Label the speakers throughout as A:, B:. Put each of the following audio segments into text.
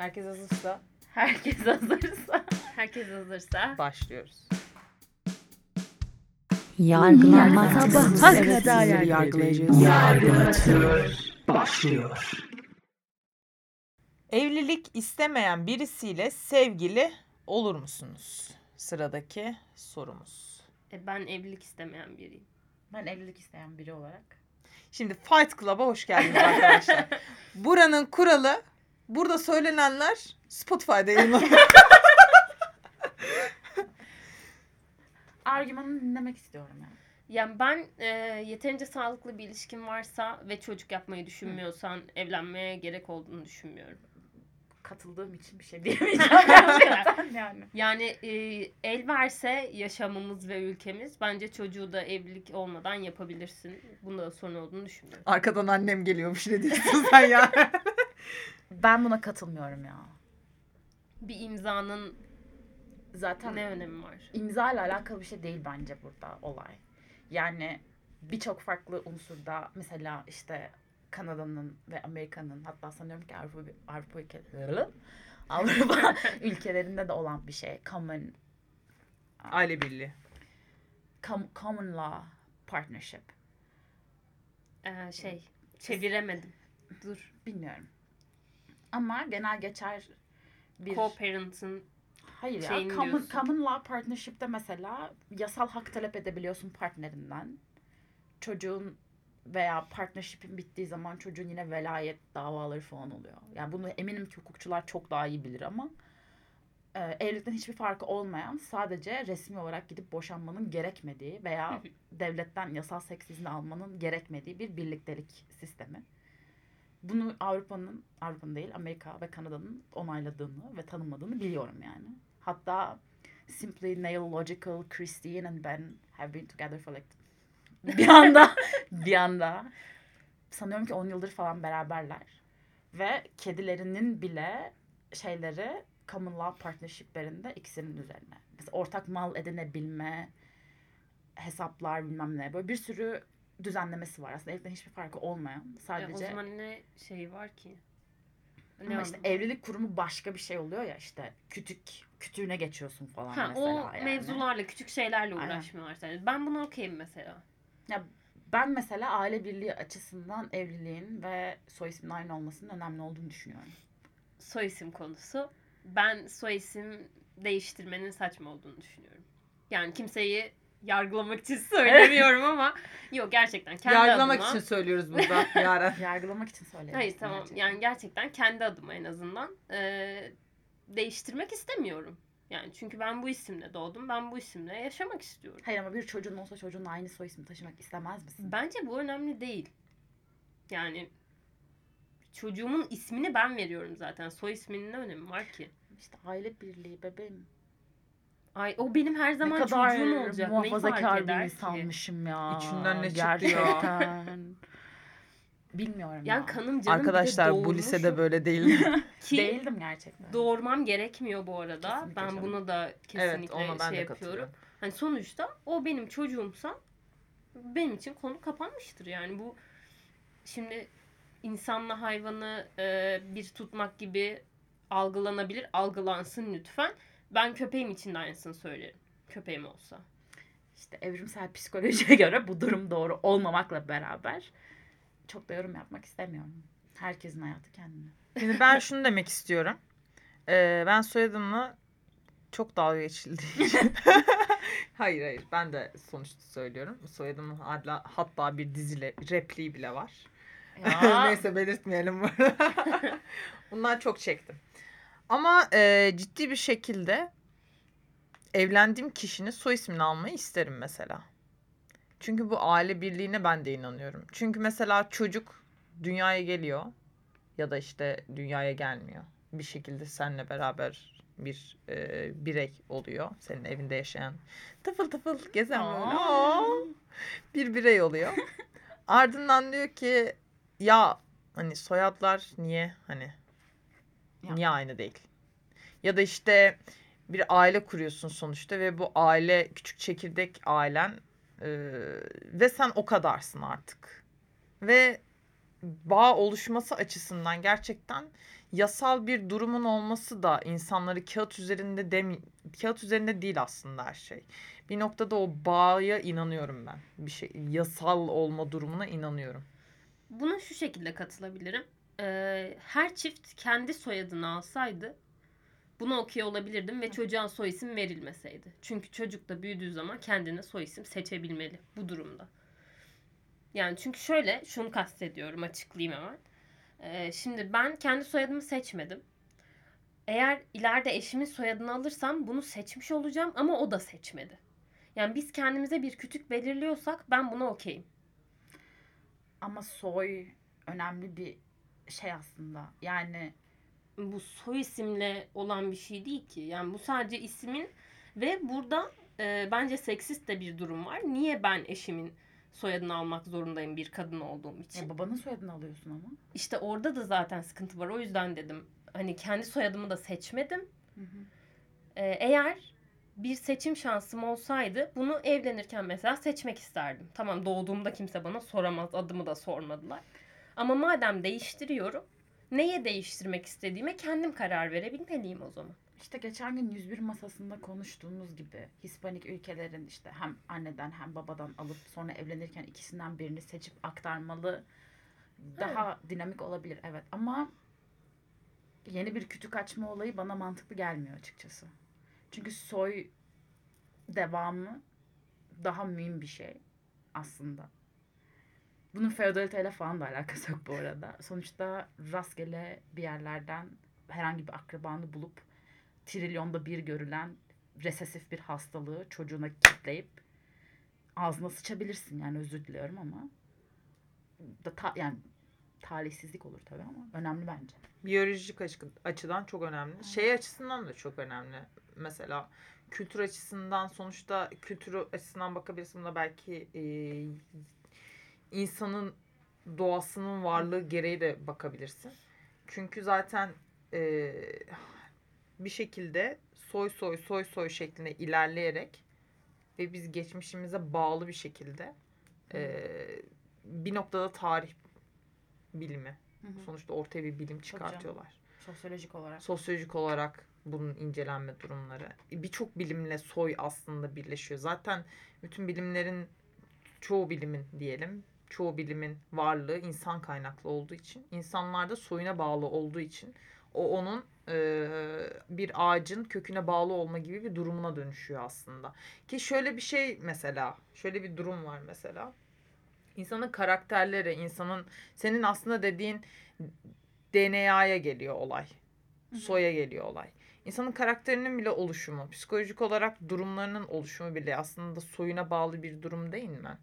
A: Herkes hazırsa
B: Herkes hazırsa.
C: Herkes hazırsa.
A: başlıyoruz.
D: Yargılama
B: Sabaha
D: sabaha
B: kadar
D: yargılayacağız.
E: Yargılatıyor. Başlıyor.
A: Evlilik istemeyen birisiyle sevgili olur musunuz? Sıradaki sorumuz.
C: E, ben evlilik istemeyen biriyim.
B: Ben evlilik isteyen biri olarak.
A: Şimdi Fight Club'a hoş geldiniz arkadaşlar. Buranın kuralı burada söylenenler Spotify'da yayınlanıyor.
B: Argümanını dinlemek istiyorum yani.
C: Yani ben e, yeterince sağlıklı bir ilişkin varsa ve çocuk yapmayı düşünmüyorsan evlenmeye gerek olduğunu düşünmüyorum.
B: Katıldığım için bir şey diyemeyeceğim gerçekten yani.
C: Yani e, el verse yaşamımız ve ülkemiz bence çocuğu da evlilik olmadan yapabilirsin. Bunda da sorun olduğunu düşünmüyorum.
A: Arkadan annem geliyormuş ne diyorsun sen ya?
B: Ben buna katılmıyorum ya.
C: Bir imzanın
B: Zaten
C: ne önemi var?
B: imza ile alakalı bir şey değil bence burada olay. Yani birçok farklı unsurda mesela işte Kanada'nın ve Amerika'nın hatta sanıyorum ki Avrupa, Avrupa ülkeleri Avrupa ülkelerinde de olan bir şey. Common
A: Aile birliği.
B: com- common law partnership.
C: E, şey çeviremedim. Dur.
B: Bilmiyorum. Ama genel geçer bir
C: Co-parent'ın
B: Hayır ya. Common,
C: diyorsun.
B: common law partnership'te mesela yasal hak talep edebiliyorsun partnerinden. Çocuğun veya partnership'in bittiği zaman çocuğun yine velayet davaları falan oluyor. Yani bunu eminim ki hukukçular çok daha iyi bilir ama e, evlilikten hiçbir farkı olmayan sadece resmi olarak gidip boşanmanın gerekmediği veya devletten yasal seks izni almanın gerekmediği bir birliktelik sistemi. Bunu Avrupa'nın, Avrupa'nın değil Amerika ve Kanada'nın onayladığını ve tanımadığını biliyorum yani. Hatta Simply Nail Logical, Christine and Ben have been together for like bir anda bir anda sanıyorum ki 10 yıldır falan beraberler. Ve kedilerinin bile şeyleri common law partnershiplerinde ikisinin üzerine. Mesela ortak mal edinebilme, hesaplar bilmem ne. Böyle bir sürü düzenlemesi var. Aslında evlilikten hiçbir farkı olmayan.
C: E, o
B: Sadece
C: zaman ne şey var ki?
B: ama işte evlilik kurumu başka bir şey oluyor ya işte kütük kütüğüne geçiyorsun falan
C: Ha,
B: mesela
C: o
B: yani.
C: mevzularla, küçük şeylerle uğraşmıyorlar sadece. Ben buna okeyim mesela.
B: Ben mesela aile birliği açısından evliliğin ve soy isminin aynı olmasının önemli olduğunu düşünüyorum.
C: Soy isim konusu. Ben soy isim değiştirmenin saçma olduğunu düşünüyorum. Yani kimseyi yargılamak için söylemiyorum ama yok gerçekten kendi
A: Yargılamak
C: adıma.
A: için söylüyoruz burada Yaren.
B: Yargılamak için söyledim.
C: Hayır tamam yani gerçekten kendi adıma en azından eee, değiştirmek istemiyorum. Yani çünkü ben bu isimle doğdum. Ben bu isimle yaşamak istiyorum.
B: Hayır ama bir çocuğun olsa çocuğun aynı soy ismi taşımak istemez misin?
C: Bence bu önemli değil. Yani çocuğumun ismini ben veriyorum zaten. Soy isminin ne önemi var ki?
B: İşte aile birliği bebeğim.
C: Ay o benim her zaman
B: ne kadar
C: çocuğum olacak.
B: Muhafazakar bir insanmışım ya.
A: İçinden ne çıktı ya?
B: Bilmiyorum
C: Yani
B: ya.
C: kanım canım
A: Arkadaşlar bu lisede böyle değil.
C: ki
B: Değildim gerçekten.
C: doğurmam gerekmiyor bu arada.
B: Kesinlikle
C: ben
B: canım.
C: bunu da
A: evet
C: kesinlikle
A: ona ben
C: şey
A: de
C: yapıyorum. Hani sonuçta o benim çocuğumsa benim için konu kapanmıştır. Yani bu şimdi insanla hayvanı e, bir tutmak gibi algılanabilir. Algılansın lütfen. Ben köpeğim için de aynısını söylerim. Köpeğim olsa.
B: İşte evrimsel psikolojiye göre bu durum doğru olmamakla beraber çok da yorum yapmak istemiyorum. Herkesin hayatı kendine.
A: Şimdi ben şunu demek istiyorum. Ee, ben soyadımla çok dalga geçildiği için. hayır hayır ben de sonuçta söylüyorum. Soyadımın hala, hatta bir dizile repliği bile var. Neyse belirtmeyelim burada. Bundan çok çektim. Ama e, ciddi bir şekilde evlendiğim kişinin soy ismini almayı isterim mesela. Çünkü bu aile birliğine ben de inanıyorum. Çünkü mesela çocuk dünyaya geliyor ya da işte dünyaya gelmiyor. Bir şekilde seninle beraber bir e, birey oluyor. Senin evinde yaşayan tıfıl tıfıl gezen böyle
B: Aa.
A: bir birey oluyor. Ardından diyor ki ya hani soyadlar niye hani
B: Ya.
A: niye aynı değil? Ya da işte bir aile kuruyorsun sonuçta ve bu aile küçük çekirdek ailen e, ve sen o kadarsın artık. Ve bağ oluşması açısından gerçekten yasal bir durumun olması da insanları kağıt üzerinde demi kağıt üzerinde değil aslında her şey. Bir noktada o bağa inanıyorum ben. Bir şey yasal olma durumuna inanıyorum.
C: Buna şu şekilde katılabilirim. Ee, her çift kendi soyadını alsaydı buna okey olabilirdim ve çocuğa soy isim verilmeseydi. Çünkü çocuk da büyüdüğü zaman kendine soy isim seçebilmeli bu durumda. Yani çünkü şöyle şunu kastediyorum açıklayayım hemen. Ee, şimdi ben kendi soyadımı seçmedim. Eğer ileride eşimin soyadını alırsam bunu seçmiş olacağım ama o da seçmedi. Yani biz kendimize bir kütük belirliyorsak ben buna okeyim.
B: Ama soy önemli bir şey aslında. Yani
C: bu soy isimle olan bir şey değil ki. Yani bu sadece ismin ve burada e, bence seksist de bir durum var. Niye ben eşimin soyadını almak zorundayım bir kadın olduğum için?
B: e, babanın soyadını alıyorsun ama.
C: İşte orada da zaten sıkıntı var. O yüzden dedim. Hani kendi soyadımı da seçmedim.
B: Hı hı.
C: E, eğer bir seçim şansım olsaydı bunu evlenirken mesela seçmek isterdim. Tamam doğduğumda kimse bana soramaz. Adımı da sormadılar. Ama madem değiştiriyorum neye değiştirmek istediğime kendim karar verebilmeliyim o zaman.
B: İşte geçen gün 101 masasında konuştuğumuz gibi Hispanik ülkelerin işte hem anneden hem babadan alıp sonra evlenirken ikisinden birini seçip aktarmalı daha dinamik olabilir evet ama yeni bir kütük açma olayı bana mantıklı gelmiyor açıkçası. Çünkü soy devamı daha mühim bir şey aslında. Bunun feodaliteyle falan da alakası yok bu arada. Sonuçta rastgele bir yerlerden herhangi bir akrabanı bulup trilyonda bir görülen resesif bir hastalığı çocuğuna kitleyip ağzına sıçabilirsin yani özür diliyorum ama da ta, yani talihsizlik olur tabii ama önemli bence.
A: Biyolojik açı- açıdan çok önemli. Şey açısından da çok önemli. Mesela kültür açısından sonuçta kültür açısından bakabilirsin buna belki e, insanın doğasının varlığı gereği de bakabilirsin. Çünkü zaten e, bir şekilde soy soy soy soy şeklinde ilerleyerek ve biz geçmişimize bağlı bir şekilde e, bir noktada tarih bilimi sonuçta ortaya bir bilim çıkartıyorlar.
B: Sosyolojik olarak.
A: Sosyolojik olarak bunun incelenme durumları. Birçok bilimle soy aslında birleşiyor. Zaten bütün bilimlerin çoğu bilimin diyelim çoğu bilimin varlığı insan kaynaklı olduğu için insanlarda soyuna bağlı olduğu için o onun e, bir ağacın köküne bağlı olma gibi bir durumuna dönüşüyor aslında. Ki şöyle bir şey mesela şöyle bir durum var mesela. İnsanın karakterleri, insanın senin aslında dediğin DNA'ya geliyor olay. Soya geliyor olay. İnsanın karakterinin bile oluşumu, psikolojik olarak durumlarının oluşumu bile aslında soyuna bağlı bir durum değil mi?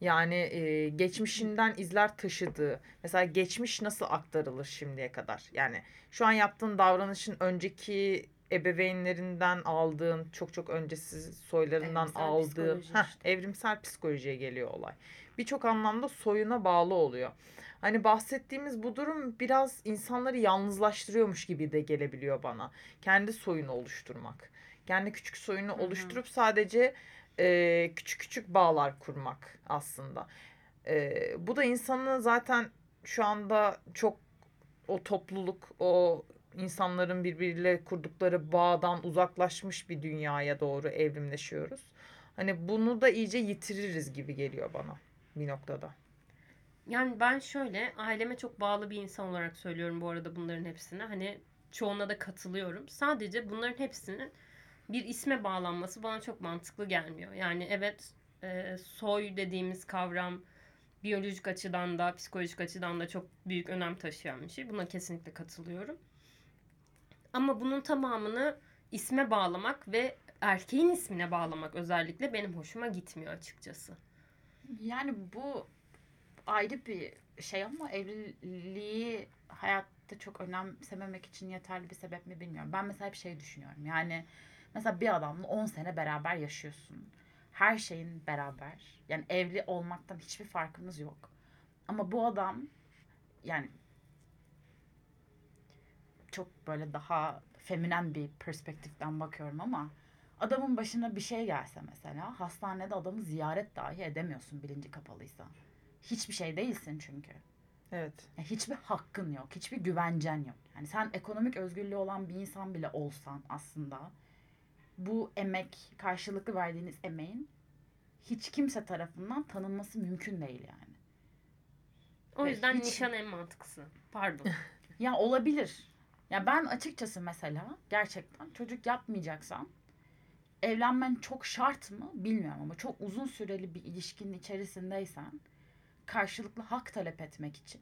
A: Yani e, geçmişinden izler taşıdığı, mesela geçmiş nasıl aktarılır şimdiye kadar? Yani şu an yaptığın davranışın önceki ebeveynlerinden aldığın, çok çok öncesi soylarından
B: Evrimsel
A: aldığın,
B: psikoloji
A: heh,
B: işte.
A: evrimsel psikolojiye geliyor olay. Birçok anlamda soyuna bağlı oluyor. Hani bahsettiğimiz bu durum biraz insanları yalnızlaştırıyormuş gibi de gelebiliyor bana. Kendi soyunu oluşturmak. Kendi küçük soyunu
B: Hı hı.
A: oluşturup sadece e, küçük küçük bağlar kurmak aslında. E, bu da insanı zaten şu anda çok o topluluk, o insanların birbiriyle kurdukları bağdan uzaklaşmış bir dünyaya doğru evrimleşiyoruz. Hani bunu da iyice yitiririz gibi geliyor bana bir noktada.
C: Yani ben şöyle aileme çok bağlı bir insan olarak söylüyorum bu arada bunların hepsine. Hani çoğuna da katılıyorum. Sadece bunların hepsinin bir isme bağlanması bana çok mantıklı gelmiyor. Yani evet e, soy dediğimiz kavram biyolojik açıdan da psikolojik açıdan da çok büyük önem taşıyan bir şey. Buna kesinlikle katılıyorum. Ama bunun tamamını isme bağlamak ve erkeğin ismine bağlamak özellikle benim hoşuma gitmiyor açıkçası.
B: Yani bu ayrı bir şey ama evliliği hayatta çok önemsememek için yeterli bir sebep mi bilmiyorum. Ben mesela bir şey düşünüyorum. Yani mesela bir adamla 10 sene beraber yaşıyorsun. Her şeyin beraber. Yani evli olmaktan hiçbir farkınız yok. Ama bu adam yani çok böyle daha feminen bir perspektiften bakıyorum ama adamın başına bir şey gelse mesela hastanede adamı ziyaret dahi edemiyorsun bilinci kapalıysa. Hiçbir şey değilsin çünkü.
A: Evet.
B: Ya hiçbir hakkın yok, hiçbir güvencen yok. Yani sen ekonomik özgürlüğü olan bir insan bile olsan aslında bu emek, karşılıklı verdiğiniz emeğin hiç kimse tarafından tanınması mümkün değil yani.
C: O yüzden
B: hiç-
C: nişan en mantıklısı. Pardon.
B: Ya olabilir. Ya ben açıkçası mesela gerçekten çocuk yapmayacaksan evlenmen çok şart mı bilmiyorum ama çok uzun süreli bir ilişkinin içerisindeysen karşılıklı hak talep etmek için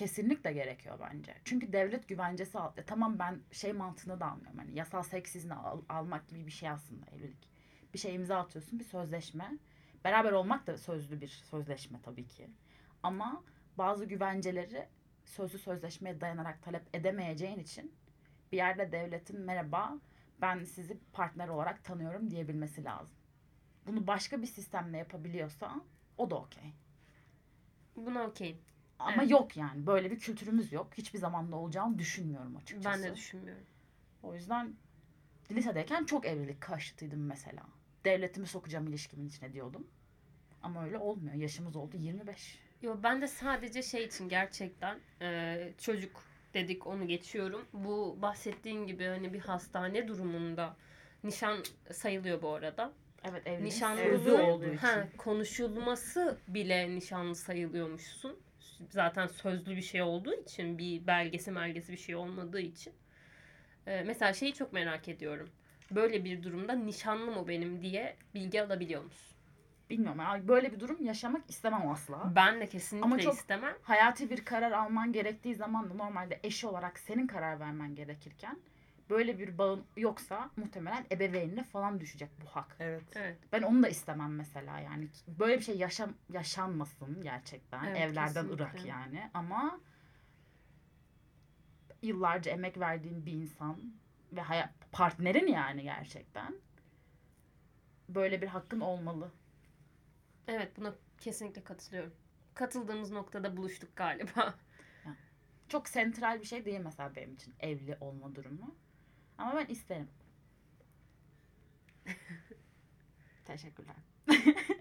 B: kesinlikle gerekiyor bence. Çünkü devlet güvencesi al. E tamam ben şey mantığını da anlıyorum. Hani yasal seks izni al- almak gibi bir şey aslında evlilik. Bir şey imza atıyorsun, bir sözleşme. Beraber olmak da sözlü bir sözleşme tabii ki. Ama bazı güvenceleri sözlü sözleşmeye dayanarak talep edemeyeceğin için bir yerde devletin merhaba ben sizi partner olarak tanıyorum diyebilmesi lazım. Bunu başka bir sistemle yapabiliyorsa o da okey.
C: Buna okeyim.
B: Ama
C: Evet.
B: yok yani böyle bir kültürümüz yok. Hiçbir zaman da olacağını düşünmüyorum açıkçası.
C: Ben de düşünmüyorum.
B: O yüzden lisedeyken çok evlilik karşıtıydım mesela. Devletimi sokacağım ilişkimin içine diyordum. Ama öyle olmuyor. Yaşımız oldu 25.
C: Yo ben de sadece şey için gerçekten e, çocuk dedik onu geçiyorum. Bu bahsettiğin gibi hani bir hastane durumunda nişan sayılıyor bu arada.
B: Evet evliliğin
C: Nişanlı
B: olduğu için.
C: ha, konuşulması bile nişanlı sayılıyormuşsun. Zaten sözlü bir şey olduğu için bir belgesi belgesi bir şey olmadığı için. E, mesela şeyi çok merak ediyorum. Böyle bir durumda nişanlı mı benim diye bilgi alabiliyor musun?
B: Bilmiyorum. Yani böyle bir durum yaşamak istemem asla.
C: Ben de kesinlikle
B: Ama çok-
C: istemem.
B: hayati bir karar alman gerektiği zaman da normalde eşi olarak senin karar vermen gerekirken böyle bir bağın yoksa muhtemelen ebeveynine falan düşecek bu hak.
A: Evet.
C: Evet.
B: Ben onu da istemem mesela yani. Böyle bir şey yaşam yaşanmasın gerçekten.
C: Evet,
B: Evlerden
C: kesinlikle.
B: ırak yani. Ama yıllarca emek verdiğin bir insan ve hayat partnerin yani gerçekten böyle bir hakkın olmalı.
C: Evet buna kesinlikle katılıyorum. Katıldığımız noktada buluştuk galiba.
B: Çok sentral bir şey değil mesela benim için evli olma durumu. Ama ben isterim. Teşekkürler.